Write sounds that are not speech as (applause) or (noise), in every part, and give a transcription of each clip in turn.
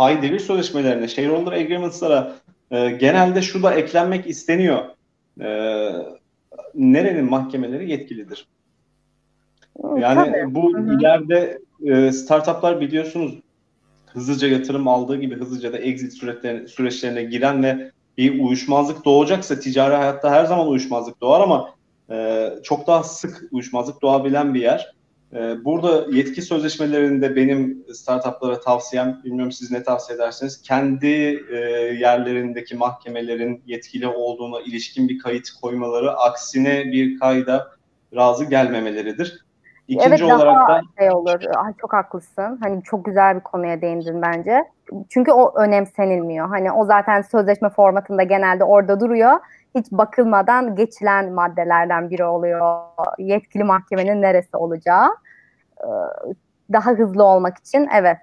pay devir sözleşmelerine, shareholder agreements'lara e, genelde şu da eklenmek isteniyor. E, nerenin mahkemeleri yetkilidir? Yani Tabii. bu Hı-hı. ileride e, startuplar biliyorsunuz hızlıca yatırım aldığı gibi hızlıca da exit süreçlerine, süreçlerine giren ve bir uyuşmazlık doğacaksa ticari hayatta her zaman uyuşmazlık doğar ama e, çok daha sık uyuşmazlık doğabilen bir yer. E, burada yetki sözleşmelerinde benim startuplara tavsiyem, bilmiyorum siz ne tavsiye edersiniz, kendi e, yerlerindeki mahkemelerin yetkili olduğuna ilişkin bir kayıt koymaları, aksine bir kayda razı gelmemeleridir. İkinci evet, olarak daha da şey olur. Ay, çok haklısın. Hani çok güzel bir konuya değindin bence. Çünkü o önemsenilmiyor. Hani o zaten sözleşme formatında genelde orada duruyor. Hiç bakılmadan geçilen maddelerden biri oluyor. Yetkili mahkemenin neresi olacağı. Ee, daha hızlı olmak için evet.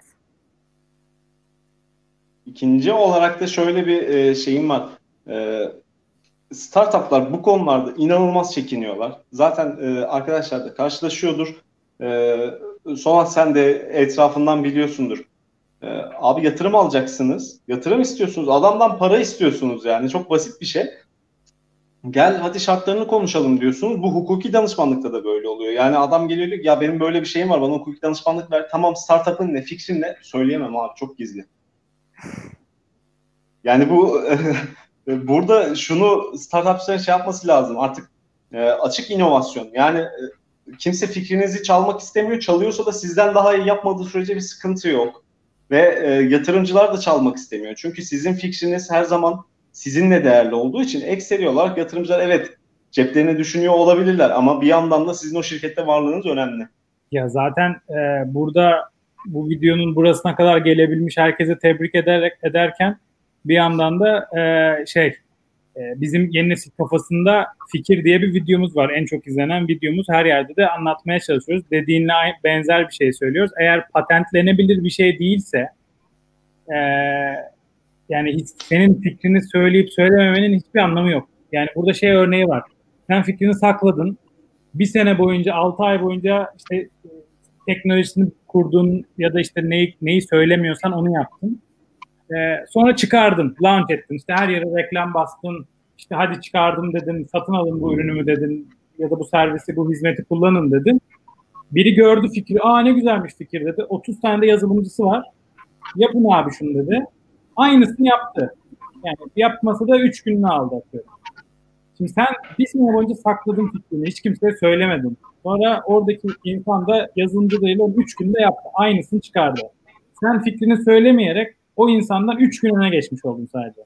İkinci olarak da şöyle bir e, şeyim var. E, startuplar bu konularda inanılmaz çekiniyorlar. Zaten e, arkadaşlar da karşılaşıyordur. E, sonra sen de etrafından biliyorsundur. E, abi yatırım alacaksınız. Yatırım istiyorsunuz. Adamdan para istiyorsunuz yani. Çok basit bir şey. Gel hadi şartlarını konuşalım diyorsunuz. Bu hukuki danışmanlıkta da böyle oluyor. Yani adam geliyor diyor ya benim böyle bir şeyim var bana hukuki danışmanlık ver. Tamam startup'ın ne fikrin ne? Söyleyemem abi çok gizli. (laughs) Yani bu (laughs) burada şunu startupların şey yapması lazım artık e, açık inovasyon. Yani e, kimse fikrinizi çalmak istemiyor. Çalıyorsa da sizden daha iyi yapmadığı sürece bir sıkıntı yok. Ve e, yatırımcılar da çalmak istemiyor. Çünkü sizin fikriniz her zaman sizinle değerli olduğu için ekseri olarak yatırımcılar evet ceplerini düşünüyor olabilirler ama bir yandan da sizin o şirkette varlığınız önemli. Ya zaten e, burada bu videonun burasına kadar gelebilmiş herkese tebrik ederek ederken bir yandan da e, şey e, bizim yeni nesil kafasında fikir diye bir videomuz var. En çok izlenen videomuz. Her yerde de anlatmaya çalışıyoruz. Dediğinle benzer bir şey söylüyoruz. Eğer patentlenebilir bir şey değilse e, yani hiç, senin fikrini söyleyip söylememenin hiçbir anlamı yok. Yani burada şey örneği var. Sen fikrini sakladın. Bir sene boyunca, altı ay boyunca işte e, teknolojisini kurdun ya da işte neyi, neyi söylemiyorsan onu yaptın. E, sonra çıkardın, launch ettin. İşte her yere reklam bastın. İşte hadi çıkardım dedin, satın alın bu ürünümü dedin ya da bu servisi, bu hizmeti kullanın dedin. Biri gördü fikri, aa ne güzelmiş fikir dedi. 30 tane de yazılımcısı var. Yapın abi şunu dedi. Aynısını yaptı. Yani yapması da 3 gününü aldı atıyorum. Şimdi sen bir sene boyunca sakladın fikrini, hiç kimseye söylemedin. Sonra oradaki insan da yazılımcı değil, 3 günde yaptı. Aynısını çıkardı. Sen fikrini söylemeyerek o insandan 3 gün öne geçmiş oldun sadece.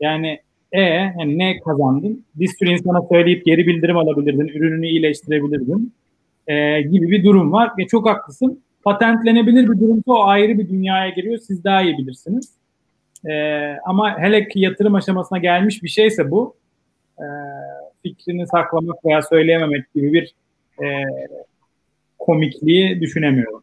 Yani e yani ne kazandın? Bir sürü insana söyleyip geri bildirim alabilirdin, ürününü iyileştirebilirdin e, gibi bir durum var. Ve çok haklısın. Patentlenebilir bir durumda o ayrı bir dünyaya giriyor. Siz daha iyi bilirsiniz. E, ama hele ki yatırım aşamasına gelmiş bir şeyse bu e, fikrini saklamak veya söyleyememek gibi bir e, komikliği düşünemiyorum.